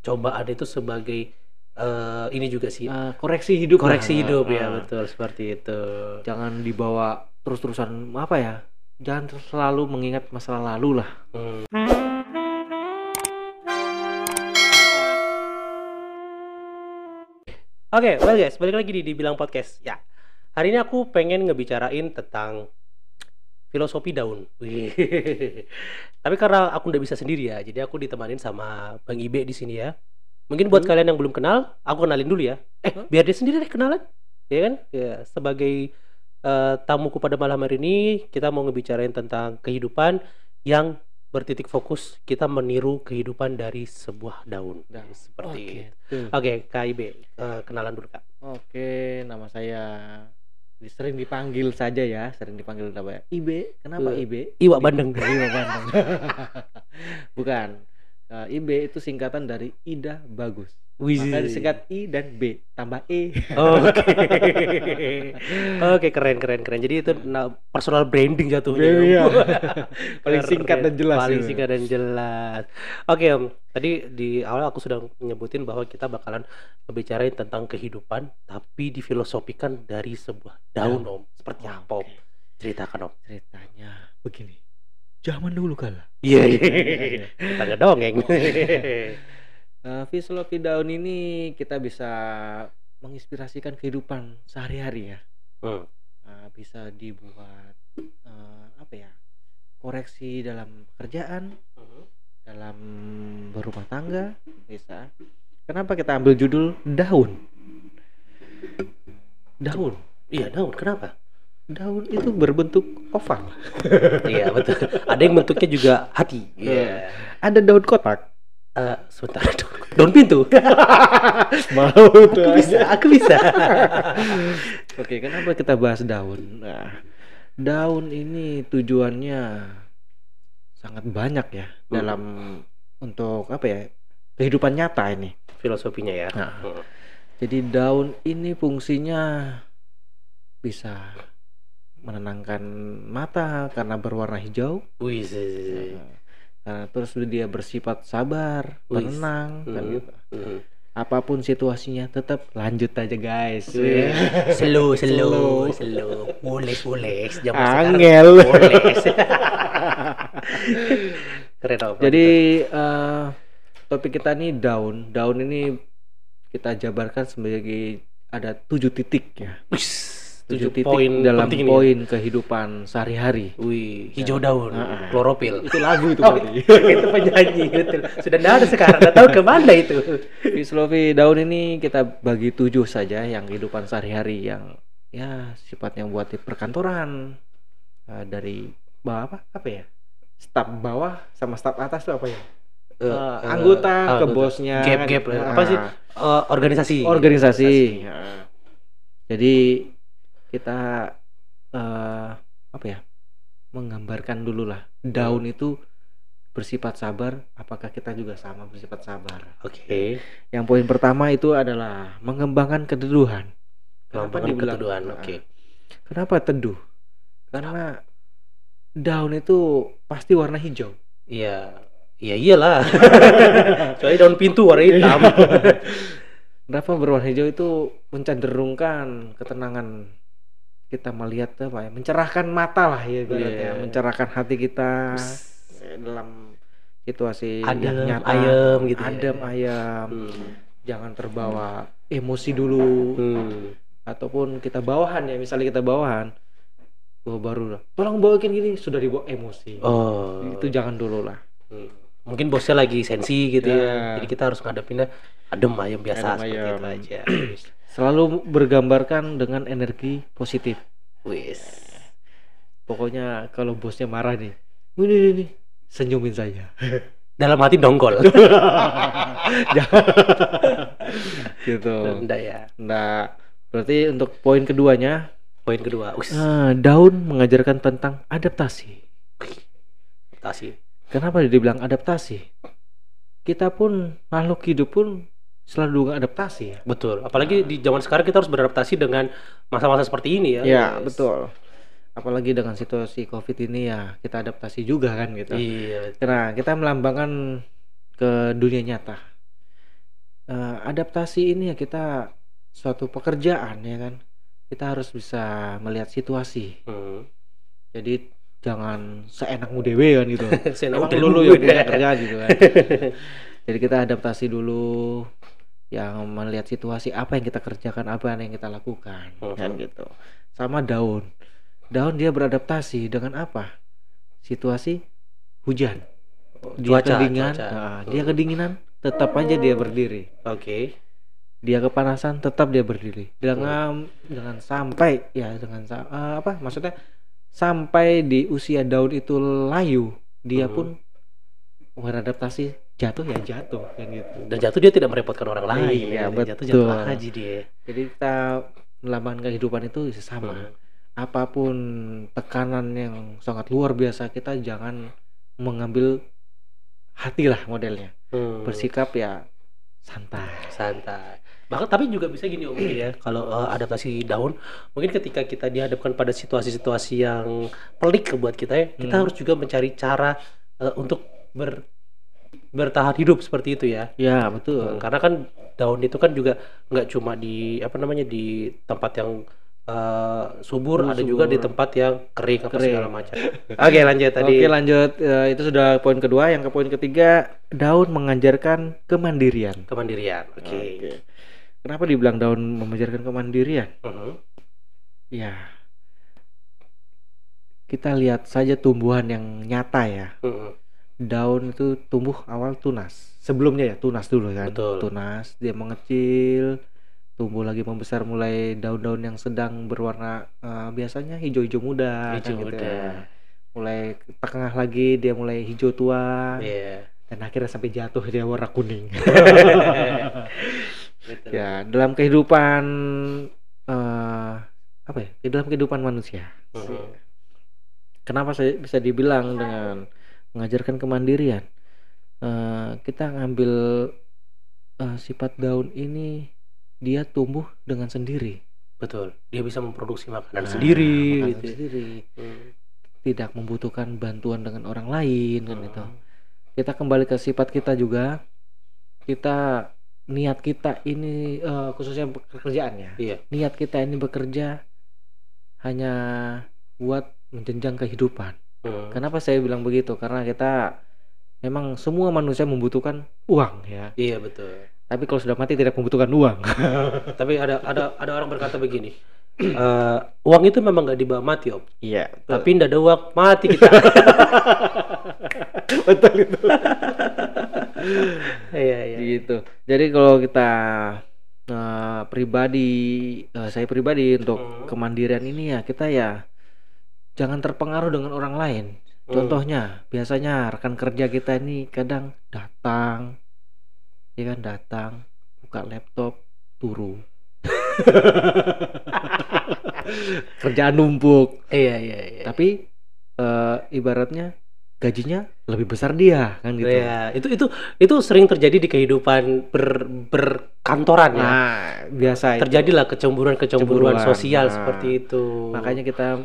cobaan itu sebagai eh, ini juga sih Eh, koreksi hidup lah. koreksi hidup ya Ah. betul seperti itu. jangan dibawa terus-terusan apa ya jangan terus selalu mengingat masa lalu lah Hmm. Oke, well guys, balik lagi di Dibilang Podcast. Ya, hari ini aku pengen ngebicarain tentang filosofi daun. Tapi karena aku udah bisa sendiri ya, jadi aku ditemanin sama Bang Ibe di sini ya. Mungkin buat Hmm. kalian yang belum kenal, aku kenalin dulu ya. Eh, Hah? biar dia sendiri deh kenalan, ya kan? Ya, sebagai eh, tamuku pada malam hari ini, kita mau ngebicarain tentang kehidupan yang bertitik fokus kita meniru kehidupan dari sebuah daun. Daun. Seperti Oke, itu. tuh. Oke, Kak Ibe, eh, kenalan dulu Kak. Oke, nama saya sering dipanggil saja ya, sering dipanggil apa ya? Ibe. Kenapa Eh, Ibe? Iwak Bandeng. Iwa Bandeng. Bukan. Eh, Ibe itu singkatan dari Ida Bagus. Wih. Maka disingkat I dan B tambah E. Oh, Oke. Oke, keren keren keren. Jadi itu na- personal branding jatuhnya. Iya. Om. Paling singkat dan jelas Paling singkat dan jelas. Oke, Om. Tadi di awal aku sudah nyebutin bahwa kita bakalan ngebicarain tentang kehidupan tapi difilosofikan dari sebuah daun, Om. Seperti Oh, apa, Om? oke. Ceritakan, Om. Ceritanya begini. Zaman dulu kala. Iya. iya. Tanya dongeng. Eh, filosofi daun ini kita bisa menginspirasikan kehidupan sehari-hari ya. Hmm. Eh, bisa dibuat eh, apa ya? Koreksi dalam pekerjaan, dalam berumah tangga bisa. Kenapa kita ambil judul daun? Daun. Iya, daun. Kenapa? Daun itu berbentuk oval. iya, betul. Ada yang bentuknya juga hati. Iya. Ada daun kotak. Eh, sebentar. Daun pintu. Mau aku bisa, aku bisa. Oke, kenapa kita bahas daun? Nah, daun ini tujuannya sangat banyak ya dalam untuk apa ya? Kehidupan nyata ini. Filosofinya ya. Nah. Hmm. Jadi daun ini fungsinya bisa menenangkan mata karena berwarna hijau. Wih, sih. Nah, terus dia bersifat sabar, Wih. tenang, kan Hmm. gitu. Hmm. Apa pun situasinya tetap lanjut aja guys. Wih. Slow, slow, Slow. slow. Boleh, boleh. Sekarang Angel. Keren Om. Jadi eh, topik kita nih daun. Daun ini kita jabarkan sebagai ada tujuh titik ya. Tujuh titik poin dalam nih. poin kehidupan sehari-hari. Wih, hijau daun, Ah, ah. klorofil. Itu lagu itu Oh, berarti. itu penyanyi betul. Sudah tidak ada sekarang. Tidak tahu ke mana itu. Filosofi daun ini kita bagi tujuh saja yang kehidupan sehari-hari yang ya sifatnya buat di perkantoran Eh, dari bawah apa apa ya staf bawah sama staf atas itu apa ya Eh, eh, anggota ke anggota. bosnya Gap, gap. Ah, Apa sih? Eh, organisasi. organisasi Ya. jadi kita eh apa ya menggambarkan dulu lah daun itu bersifat sabar apakah kita juga sama bersifat sabar Oke. yang poin pertama itu adalah mengembangkan keteduhan dibilang- keteduhan. Oke. kenapa teduh karena daun itu pasti warna hijau Iya. Iya iyalah. Soalnya daun pintu warna hitam. Kenapa berwarna hijau itu mencenderungkan ketenangan kita melihat apa ya mencerahkan mata lah ya ibaratnya Iya. mencerahkan hati kita eh, dalam situasi Adem, yang nyata ayem gitu ya. adem ayam Hmm. jangan terbawa emosi dulu Hmm. ataupun kita bawahan ya misalnya kita bawahan oh, baru lah tolong bawakin gini sudah dibawa emosi Oh. itu jangan dulu lah Hmm. Mungkin bosnya lagi sensi gitu ya. Ya. Jadi kita harus ngadepinnya adem ayam biasa Adem seperti ayem. itu aja. selalu bergambarkan dengan energi positif Wis. Pokoknya kalau bosnya marah nih, ini ini, ini senyumin saya. Dalam hati dongkol. Gitu. Enggak ya. Nah, berarti untuk poin keduanya, Poin kedua, wis. ah, daun mengajarkan tentang adaptasi. Adaptasi. Kenapa dia bilang adaptasi? Kita pun makhluk hidup pun selalu juga adaptasi ya. Betul. Apalagi di zaman sekarang kita harus beradaptasi dengan masa-masa seperti ini ya. Ya, Yes. betul. Apalagi dengan situasi Covid ini ya, kita adaptasi juga kan gitu. Iya. Nah, kita melambangkan ke dunia nyata. eh, adaptasi ini ya kita suatu pekerjaan ya kan kita harus bisa melihat situasi Hmm. jadi jangan seenakmu dewe kan gitu udah dulu ya kerjaan gitu kan jadi kita adaptasi dulu yang melihat situasi apa yang kita kerjakan apa yang kita lakukan Mhm. kan gitu sama daun daun dia beradaptasi dengan apa situasi hujan dia Cuaca, kedinginan cuaca. nah, dia Hmm. kedinginan tetap aja dia berdiri Oke. dia kepanasan tetap dia berdiri dengan dengan sampai ya dengan eh, apa maksudnya sampai di usia daun itu layu dia Mhm. pun beradaptasi jatuh ya jatuh kan gitu Dan jatuh dia tidak merepotkan orang lain. Iya, ya. Jatuh jatuh betul. aja dia. jadi kita melambangkan kehidupan itu sama Hmm. apa pun tekanan yang sangat luar biasa kita jangan mengambil hati lah modelnya Hmm. bersikap ya santai santai bahkan tapi juga bisa gini om ya kalau eh, adaptasi daun mungkin ketika kita dihadapkan pada situasi-situasi yang pelik buat kita ya kita Hmm. harus juga mencari cara eh, untuk ber bertahan hidup seperti itu ya. Ya betul. Karena kan daun itu kan juga nggak cuma di apa namanya di tempat yang eh, subur Subur, ada juga di tempat yang kering apa Kering. segala macam. Oke lanjut tadi. Oke lanjut. Eh, itu sudah poin kedua. Yang ke poin ketiga daun mengajarkan kemandirian. Kemandirian oke. Oke. kenapa dibilang daun mengajarkan kemandirian? Mhm. ya. Kita lihat saja tumbuhan yang nyata ya. Mhm. Daun itu tumbuh awal tunas sebelumnya ya tunas dulu kan Betul. tunas dia mengecil tumbuh lagi membesar mulai daun-daun yang sedang berwarna eh, biasanya hijau-hijau muda kan Hijau gitu muda. ya. mulai tengah lagi dia mulai hijau tua Iya. dan akhirnya sampai jatuh dia warna kuning Betul. ya dalam kehidupan eh apa ya dalam kehidupan manusia Mhm. kenapa saya bisa dibilang dengan mengajarkan kemandirian Eh, kita ngambil eh, sifat daun ini dia tumbuh dengan sendiri Betul. Dia bisa memproduksi makanan Nah, sendiri makanan gitu. ya. sendiri Hmm. tidak membutuhkan bantuan dengan orang lain kan Hmm. gitu kita kembali ke sifat kita juga kita niat kita ini eh, khususnya pekerjaannya Iya. niat kita ini bekerja hanya buat menjenjang kehidupan Hmm. Kenapa saya bilang begitu? Karena kita memang semua manusia membutuhkan uang ya. Iya betul. Tapi kalau sudah mati tidak membutuhkan uang. Tapi ada ada ada orang berkata begini. eh, uang itu memang nggak dibawa mati om. Iya. Tapi ndak ada uang mati kita. betul itu. Iya iya. gitu. Jadi kalau kita eh, pribadi, eh, saya pribadi untuk Hmm. kemandirian ini ya kita ya jangan terpengaruh dengan orang lain. Hmm. Contohnya, biasanya rekan kerja kita ini kadang datang, ya kan datang, buka laptop, turu. Kerjaan numpuk, Iya iya iya. tapi eh, ibaratnya gajinya lebih besar dia kan gitu. Iya, itu itu itu sering terjadi di kehidupan ber berkantoran ya. Nah, biasa. Terjadilah kecemburuan-kecemburuan Cemburuan. sosial Nah, seperti itu. Makanya kita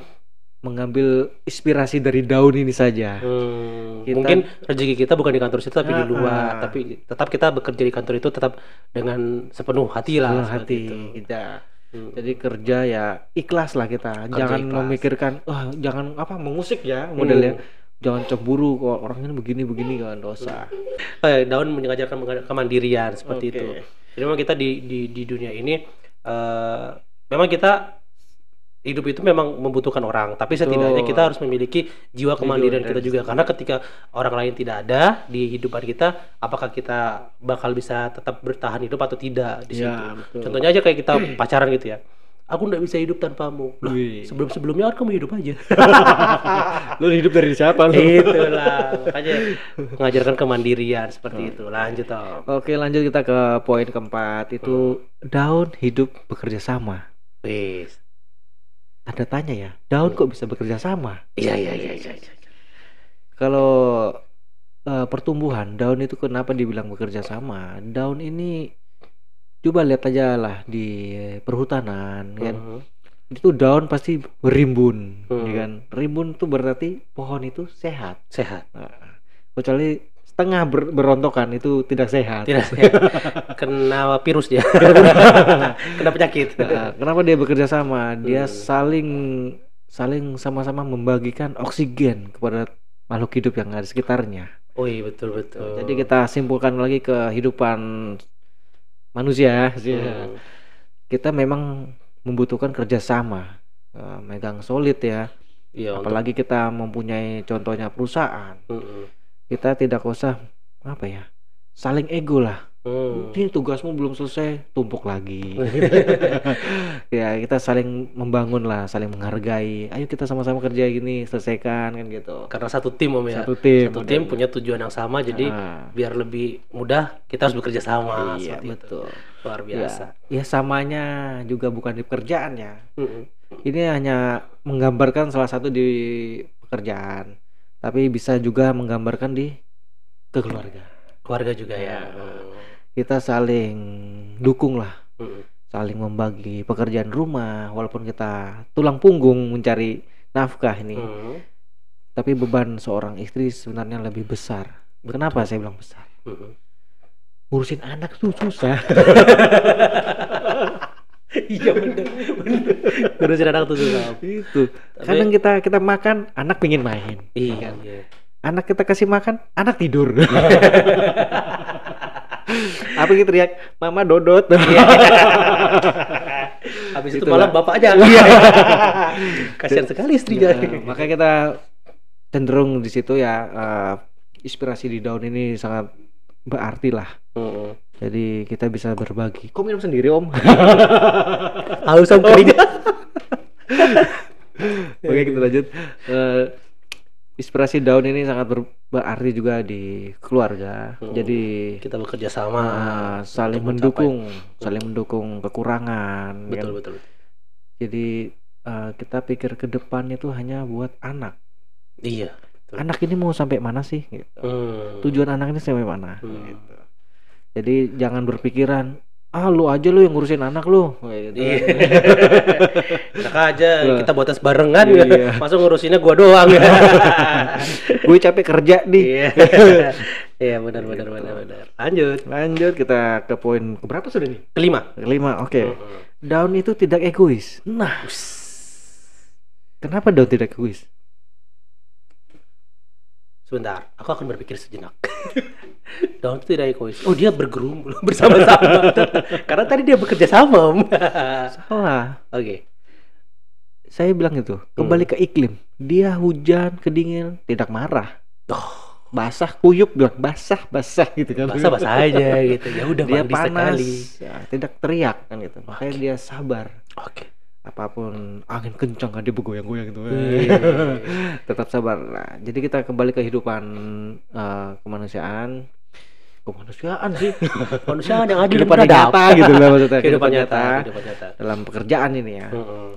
mengambil inspirasi dari daun ini saja. Hmm, Kita- mungkin rezeki kita bukan di kantor situ tapi di Ah, luar ah. tapi tetap kita bekerja di kantor itu tetap dengan sepenuh hati lah Sepenuh hati itu. kita. Hmm. Jadi kerja ya ikhlas lah kita. Kerja jangan ikhlas. memikirkan wah jangan apa mengusik ya modelnya. Hmm. Jangan cemburu kok orang ini begini begini kan dosa. Oh ya, daun mengajarkan menga- kemandirian seperti Oke. itu. Jadi memang kita di di di dunia ini eh memang kita hidup itu memang membutuhkan orang, tapi setidaknya kita harus memiliki jiwa kemandirian kita juga. Karena ketika orang lain tidak ada di kehidupan kita, apakah kita bakal bisa tetap bertahan hidup atau tidak di situ? Ya, betul. Contohnya aja kayak kita pacaran gitu ya. Aku nggak bisa hidup tanpamu. Loh, sebelum sebelumnya kan kamu hidup aja. lu hidup dari siapa lu? Itulah makanya mengajarkan kemandirian seperti itu. Lanjut Om. Oke, lanjut kita ke poin keempat itu daun hidup bekerja sama. Wis. Ada tanya ya, daun kok bisa bekerja sama? Iya iya iya iya. iya. Kalau eh, pertumbuhan daun itu kenapa dibilang bekerja sama? Daun ini coba lihat aja lah di perhutanan kan. Mhm. Itu daun pasti berimbun, Hmm. ya kan? Rimbun itu berarti pohon itu sehat. Sehat. Nah, kecuali setengah ber- berontokan itu tidak sehat. Tidak sehat. Kena virus dia. Kena penyakit. Nah, kenapa dia bekerja sama? Dia Hmm. saling saling sama-sama membagikan oksigen kepada makhluk hidup yang ada di sekitarnya. Oh iya betul betul. Jadi kita simpulkan lagi kehidupan manusia. Hmm. Kita memang membutuhkan kerjasama, Eh, megang solid ya. Iya. untuk- Apalagi kita mempunyai contohnya perusahaan, Mm-mm. Kita tidak usah apa ya, saling ego lah. Hmm. Ini tugasmu belum selesai, tumpuk lagi. ya kita saling membangun lah, saling menghargai. Ayo kita sama-sama kerja gini, selesaikan kan gitu. Karena satu tim om ya. Satu tim. Satu tim punya tujuan yang sama, jadi Ah, biar lebih mudah kita harus bekerja sama. iya seperti itu. betul. Luar Ya, biasa. ya samanya juga bukan di pekerjaan ya. Mm-mm. Ini hanya menggambarkan salah satu di pekerjaan, tapi bisa juga menggambarkan di keluarga. Keluarga juga ya. Ya. Kita saling dukung lah, saling membagi pekerjaan rumah, walaupun kita tulang punggung mencari nafkah ini, Mm. tapi beban seorang istri sebenarnya lebih besar. Kenapa saya bilang besar? Mm-mm. Ngurusin anak tuh susah. Iya bener bener. Ngurusin anak tuh susah. Itu. Tapi- Kadang kita kita makan, anak pingin main. Iya. iya. Anak kita kasih makan, anak tidur. Apa gitu teriak, Mama dodot. Habis itu malam bapak aja. Kasihan sekali istrinya. Ya, makanya kita cenderung di situ ya eh, inspirasi di daun ini sangat berarti lah. Mm-mm. Jadi kita bisa berbagi. Kok minum sendiri om? Haus om kering. Oke kita lanjut. Eh, inspirasi daun ini sangat ber- berarti juga di keluarga. Hmm. Jadi Kita bekerja sama. eh, saling untuk mencapai- mendukung, saling mendukung kekurangan. Betul kan. betul. betul. Jadi eh, kita pikir ke depan itu hanya buat anak. Iya. Betul. Anak ini mau sampai mana sih? Gitu. Hmm. Tujuan anak ini sampai mana? Hmm. Gitu. Jadi jangan berpikiran ah lu aja lu yang ngurusin anak lu. Gitu. Iya. Enak aja kita buat tes barengan Iya. Masa ngurusinnya gua doang Gue capek kerja nih. Iya. Iya benar benar benar benar. Lanjut. Lanjut kita ke poin keberapa sudah nih? Kelima. Kelima. Oke. Mm-mm. Daun itu tidak egois. Nah, kenapa daun tidak egois? Sebentar, aku akan berpikir sejenak. Daun itu tidak egois. Oh dia bergerumbul bersama-sama. Karena tadi dia bekerja sama. Salah. Oke. Saya bilang itu kembali ke iklim. Dia hujan, kedingin, tidak marah. Oh, Basah, kuyup bilang basah, basah gitu kan. basah basah aja gitu. Ya udah dia panas, sekali. ya, tidak teriak kan gitu. Makanya dia sabar. Oke. Apa pun angin kencang kan dia bergoyang-goyang gitu. Iya. Tetap sabar. Nah, jadi kita kembali ke kehidupan eh, kemanusiaan. Kemanusiaan sih. Manusia yang adil dan kehidupan nyata gitu lah maksudnya. Kehidupan nyata. Kehidupan nyata. Dalam pekerjaan ini ya. Mm-mm.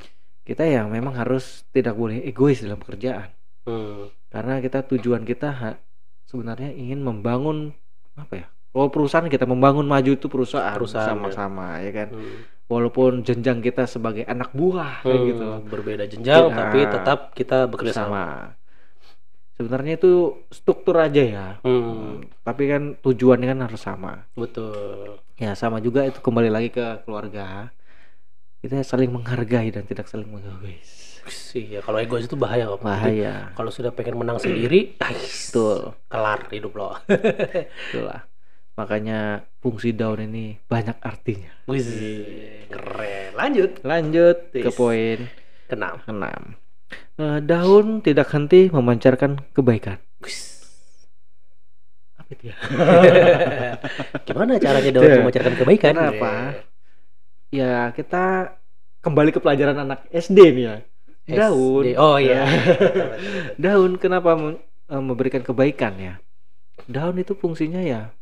Kita ya memang harus tidak boleh egois dalam pekerjaan. Hmm. Karena kita tujuan kita sebenarnya ingin membangun apa ya? Kalau perusahaan kita membangun maju itu perusahaan, ya. sama-sama ya kan. Hmm. Walaupun jenjang kita sebagai anak buah kayak Hmm, gitu berbeda jenjang Ya. tapi tetap kita bekerja sama. Sebenarnya itu struktur aja ya. Hmm, Tapi kan tujuannya kan harus sama. betul. Ya sama juga itu kembali lagi ke keluarga. Kita saling menghargai dan tidak saling mengegois. Iya, kalau egois itu bahaya Om. Bahaya. Kalau sudah pengen menang sendiri, Betul. kelar hidup lo. Itulah. Makanya fungsi daun ini banyak artinya. Wih, keren. Lanjut. Lanjut ke Tis. poin Kenal. keenam. Eh, daun tidak henti memancarkan kebaikan. Apa itu ya? Gimana caranya daun Ya. memancarkan kebaikan? Kenapa? Ya kita kembali ke pelajaran anak SD nih ya. Daun. SD. Oh iya. Daun kenapa eh, memberikan kebaikan ya? Daun itu fungsinya ya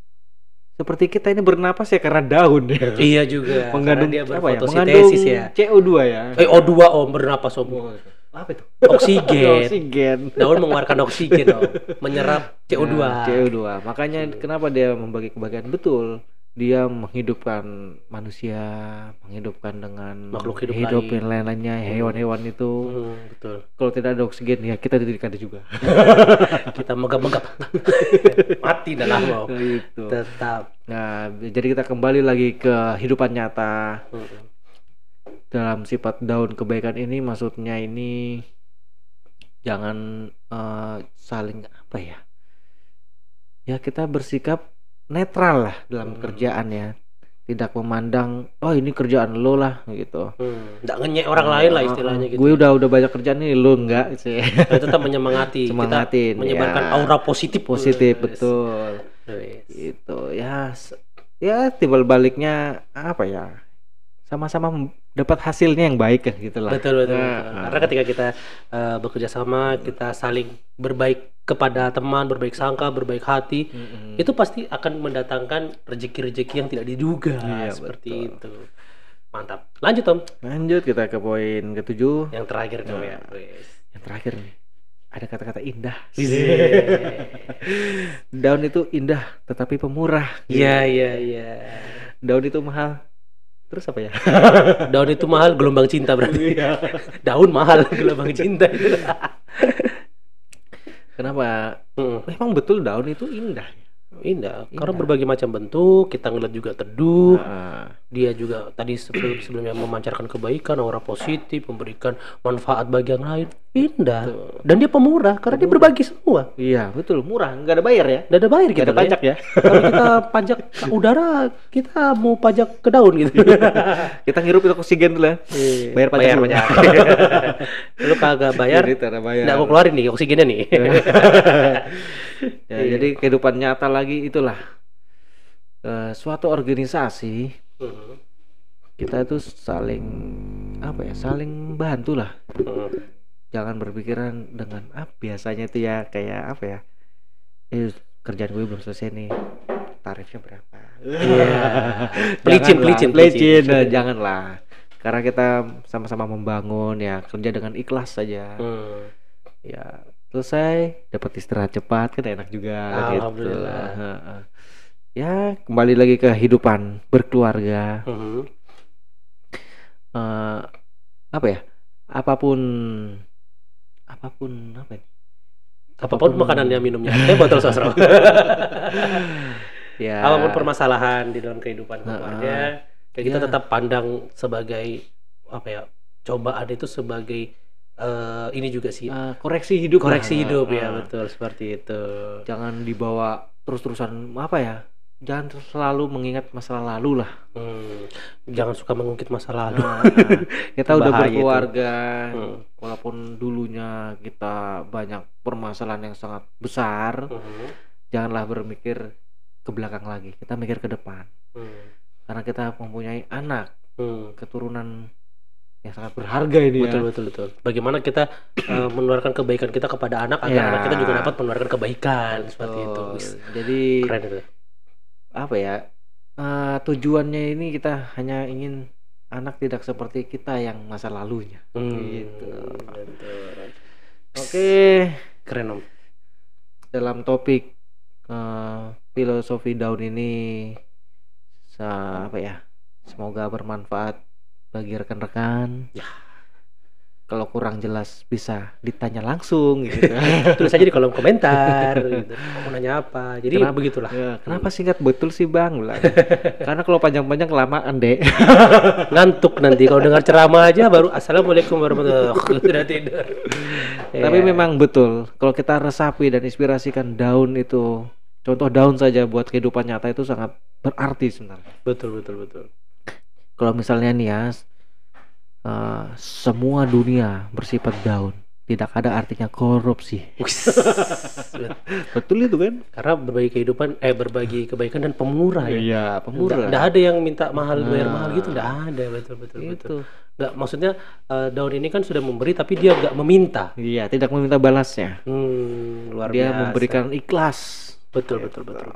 seperti kita ini bernapas ya karena daun ya. iya juga. Mengandung dia apa ya? berfotosintesis ya. CO2 ya. Eh O2 om bernapas om. apa itu? Oksigen. Oksigen. Daun mengeluarkan oksigen om. Menyerap CO2. Nah, CO2. Makanya kenapa dia membagi kebahagiaan betul. Dia menghidupkan manusia, menghidupkan dengan Makhluk hidup lain. yang lain-lainnya, hewan-hewan itu. Hmm, betul. Kalau tidak ada oksigen ya kita tidak ada juga. Kita megap-megap. Mati dah lah mau. Nah, itu. Tetap. Nah, jadi kita kembali lagi ke kehidupan nyata. Hmm. Dalam sifat daun kebaikan ini maksudnya ini jangan eh, saling apa ya? Ya kita bersikap netral lah dalam Hmm. kerjaan ya. Tidak memandang oh ini kerjaan lo lah gitu. Hmm. Nggak ngenyek orang lain lah Oh, istilahnya gitu. Gue udah udah banyak kerjaan nih lo enggak sih. Tapi tetap menyemangati. Semangatin, Kita menyebarkan ya. aura positif. Positif Wes. betul. Wes. Itu ya ya timbal baliknya apa ya? Sama-sama dapat hasilnya yang baik kan gitu lah. Betul betul. Nah, betul. nah. Karena ketika kita eh, bekerja sama, kita saling berbaik kepada teman, berbaik sangka, berbaik hati, Mm-mm. itu pasti akan mendatangkan rezeki-rezeki yang tidak diduga Iya, seperti betul. itu. Mantap. Lanjut Tom. Lanjut kita ke poin ketujuh. Yang terakhir Nah. ya. Wes. Yang terakhir nih. Ada kata-kata indah. Iya Daun itu indah tetapi pemurah. iya iya. Daun itu mahal. Terus apa ya? Daun itu mahal, gelombang cinta berarti. Iya. Daun mahal, gelombang cinta itu. Kenapa? Hmm, Memang betul daun itu indah. Indah, karena Indah. berbagai macam bentuk, kita ngeliat juga teduh, Nah, dia juga tadi sebelum sebelumnya memancarkan kebaikan, aura positif, memberikan manfaat bagi yang lain, indah. Betul. Dan dia pemurah karena dia Pemurah. berbagi semua. iya betul murah, nggak ada bayar ya. Nggak ada bayar Nggak kita ada pajak ya. Kalau kita pajak ke udara, kita mau pajak ke daun gitu. Kita ngirup itu oksigen dulu ya. Bayar pajak bayar pajak. Lu kagak Jadi bayar. nggak mau keluarin nih oksigennya nih. ya, Iya. jadi kehidupan nyata lagi itulah Eh, suatu organisasi Hmm, kita itu saling apa ya saling bantu lah hmm. jangan berpikiran dengan ah biasanya itu ya kayak apa ya eh kerjaan gue belum selesai nih tarifnya berapa Iya. Pelicin, Janganlah, pelicin, pelicin pelicin. eh, janganlah karena kita sama-sama membangun ya kerja dengan ikhlas saja Hmm. ya selesai dapat istirahat cepat kan enak juga gitu Alhamdulillah. Heeh. ya kembali lagi ke kehidupan berkeluarga Hmm. Eh, apa ya apa pun apa pun apa ini Apa pun makanannya, minumnya, teh botol sosro. ya Apa pun permasalahan di dalam kehidupan keluarga, kita Ya. tetap pandang sebagai apa ya? Cobaan itu sebagai eh, ini juga sih eh, koreksi hidup lah. koreksi hidup ya Heeh. betul seperti itu. jangan dibawa terus-terusan apa ya jangan selalu mengingat masa lalu lah Hmm, jangan suka mengungkit masa lalu. Nah, kita udah itu. berkeluarga Hmm. walaupun dulunya kita banyak permasalahan yang sangat besar Hmm, janganlah berpikir ke belakang lagi kita mikir ke depan hmm, karena kita mempunyai anak hmm. keturunan yang sangat berharga ini Betul ya betul betul. Bagaimana kita eh, menularkan kebaikan kita kepada anak agar Ya. anak kita juga dapat menularkan kebaikan seperti itu. Betul. Wis, jadi Keren itu. apa ya eh, tujuannya ini kita hanya ingin anak tidak seperti kita yang masa lalunya Hmm, Gitu. betul. oke Keren om. dalam topik eh, filosofi daun ini apa ya semoga bermanfaat bagi rekan-rekan Ya. kalau kurang jelas bisa ditanya langsung gitu Tulis aja di kolom komentar. gitu. Mau nanya apa? Jadi Kenapa? begitulah. Ya, kenapa singkat betul sih bang Bilang. karena kalau panjang-panjang kelamaan deh Ngantuk nanti kalau dengar ceramah aja baru assalamualaikum warahmatullahi wabarakatuh sudah tidur. tapi Ya. memang betul kalau kita resapi dan inspirasikan daun itu contoh daun saja buat kehidupan nyata itu sangat berarti sebenarnya betul betul betul. Kalau misalnya nih ya eh, semua dunia bersifat daun tidak ada artinya korupsi betul itu kan Karena berbagi kehidupan eh berbagi kebaikan dan pemurah ya. iya Nggak, nggak ada yang minta mahal bayar Nah. mahal gitu nggak ada betul betul betul. itu Nggak maksudnya eh, daun ini kan sudah memberi tapi dia nggak meminta. iya tidak meminta balasnya Hmm, luar dia biasa. memberikan ikhlas betul betul betul.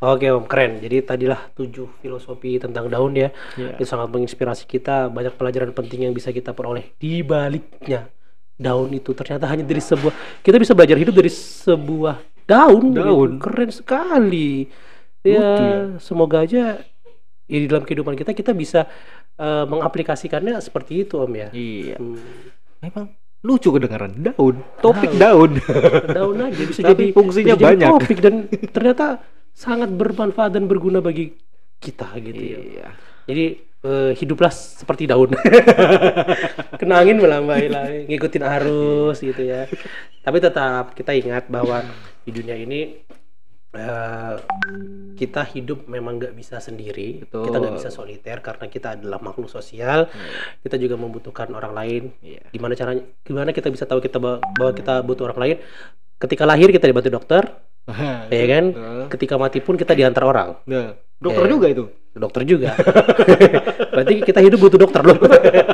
Oke om keren. Jadi tadilah tujuh filosofi tentang daun ya. Iya. Itu sangat menginspirasi kita. Banyak pelajaran penting yang bisa kita peroleh di baliknya. Daun itu ternyata hanya dari sebuah kita bisa belajar hidup dari sebuah daun. Daun. gitu. Keren sekali. Ya, ya. semoga aja ya di dalam kehidupan kita kita bisa eh, mengaplikasikannya seperti itu om ya Iya. Hmm, Memang lucu kedengaran daun, topik daun. daun aja bisa Tapi jadi fungsinya bisa jadi banyak. topik dan ternyata sangat bermanfaat dan berguna bagi kita gitu ya. Iya. jadi eh, hiduplah seperti daun. Kena angin melambai lah ngikutin arus gitu ya. Tapi tetap kita ingat bahwa di dunia ini eh, kita hidup memang nggak bisa sendiri. Betul. kita nggak bisa soliter karena kita adalah makhluk sosial. Kita juga membutuhkan orang lain. Iya. gimana caranya gimana kita bisa tahu kita bahwa kita butuh orang lain? Ketika lahir kita dibantu dokter ya kan Betul. ketika mati pun kita diantar orang Nah, dokter Iya. juga itu. dokter juga berarti kita hidup butuh dokter loh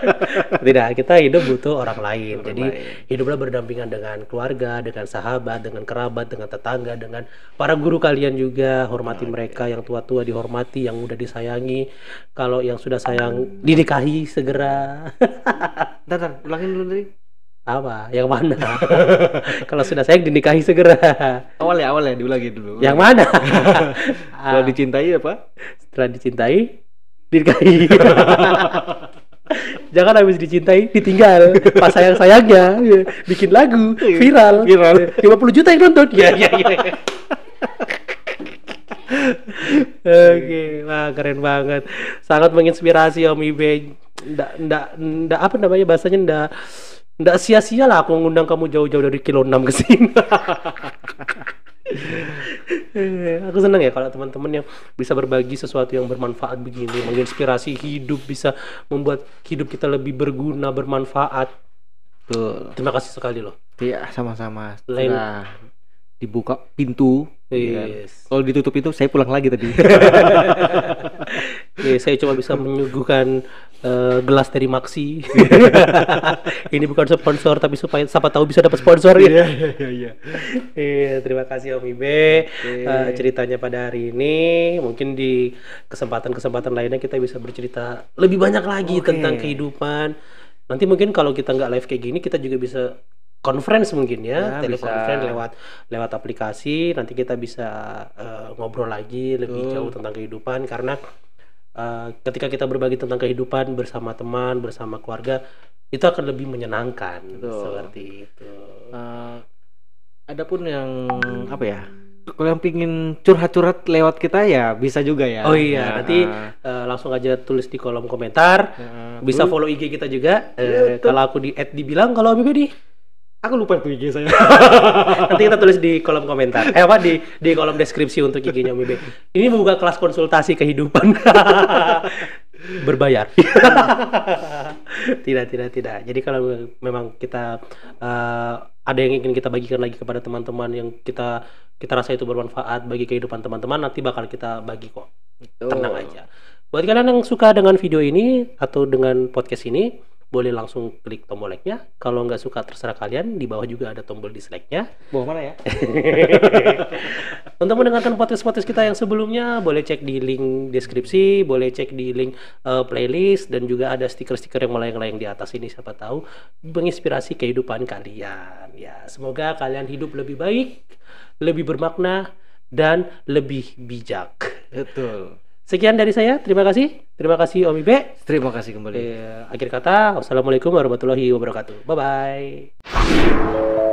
tidak kita hidup butuh orang lain Orang jadi lain. hiduplah berdampingan dengan keluarga dengan sahabat dengan kerabat dengan tetangga dengan para guru kalian juga hormati mereka yang tua-tua dihormati yang udah disayangi kalau yang sudah sayang dinikahi segera ntar, ulangin dulu tadi. Apa? Yang mana? Kalau sudah sayang dinikahi segera. Awal ya, awal ya, diulangin dulu. yang mana? Kalau Ah, dicintai apa? setelah dicintai dinikahi. Jangan habis dicintai ditinggal. Pas sayang sayangnya bikin lagu viral. Viral. 50 juta yang nonton. Ya ya ya oke wah keren banget. Sangat menginspirasi Om Ibe. Ndak ndak ndak apa namanya bahasanya ndak ndak sia-sia lah aku ngundang kamu jauh-jauh dari kilo 6 ke sini aku seneng ya kalau teman-teman yang bisa berbagi sesuatu yang bermanfaat begini, menginspirasi hidup, bisa membuat hidup kita lebih berguna, bermanfaat. Betul. Terima kasih sekali loh. Iya, sama-sama. Lain- dibuka pintu, ya kan? Yes. kalau ditutup pintu saya pulang lagi tadi. Oke, saya cuma bisa menyuguhkan eh, gelas dari Maxi. Ini bukan sponsor, tapi supaya siapa tahu bisa dapat sponsor ya. iya, iya. Iya, terima kasih Om Ibe Oke. Eh, ceritanya pada hari ini. Mungkin di kesempatan-kesempatan lainnya kita bisa bercerita lebih banyak lagi Oke. tentang kehidupan. Nanti mungkin kalau kita nggak live kayak gini, kita juga bisa conference mungkin ya, Ya, telekonferensi lewat lewat aplikasi. Nanti kita bisa eh, ngobrol lagi lebih Betul. jauh tentang kehidupan karena eh, ketika kita berbagi tentang kehidupan bersama teman, bersama keluarga, itu akan lebih menyenangkan Betul. seperti itu. Eh, adapun yang apa ya? Kalau yang pingin curhat-curhat lewat kita ya bisa juga ya. Oh iya, Nah, nanti ah, eh, langsung aja tulis di kolom komentar. nah, Bisa follow IG kita juga. Betul. kalau aku di add dibilang, kalau Abi di Aku lupa tuh IG saya. nanti kita tulis di kolom komentar. Eh apa di di kolom deskripsi untuk IG-nya Om Ibe. Ini membuka kelas konsultasi kehidupan. Berbayar. tidak, tidak, tidak. Jadi kalau memang kita eh, ada yang ingin kita bagikan lagi kepada teman-teman yang kita kita rasa itu bermanfaat bagi kehidupan teman-teman, nanti bakal kita bagi kok. tenang aja. Buat kalian yang suka dengan video ini atau dengan podcast ini, boleh langsung klik tombol like-nya. Kalau nggak suka terserah kalian, di bawah juga ada tombol dislike-nya. Bawa mana ya? Untuk mendengarkan podcast-podcast kita yang sebelumnya, boleh cek di link deskripsi, boleh cek di link eh, playlist, dan juga ada stiker-stiker yang melayang-layang di atas ini, siapa tahu menginspirasi kehidupan kalian. Ya, semoga kalian hidup lebih baik, lebih bermakna, dan lebih bijak. Betul. Sekian dari saya, terima kasih. Terima kasih Om Ibe. Terima kasih kembali. Eh, akhir kata, wassalamualaikum warahmatullahi wabarakatuh. Bye bye.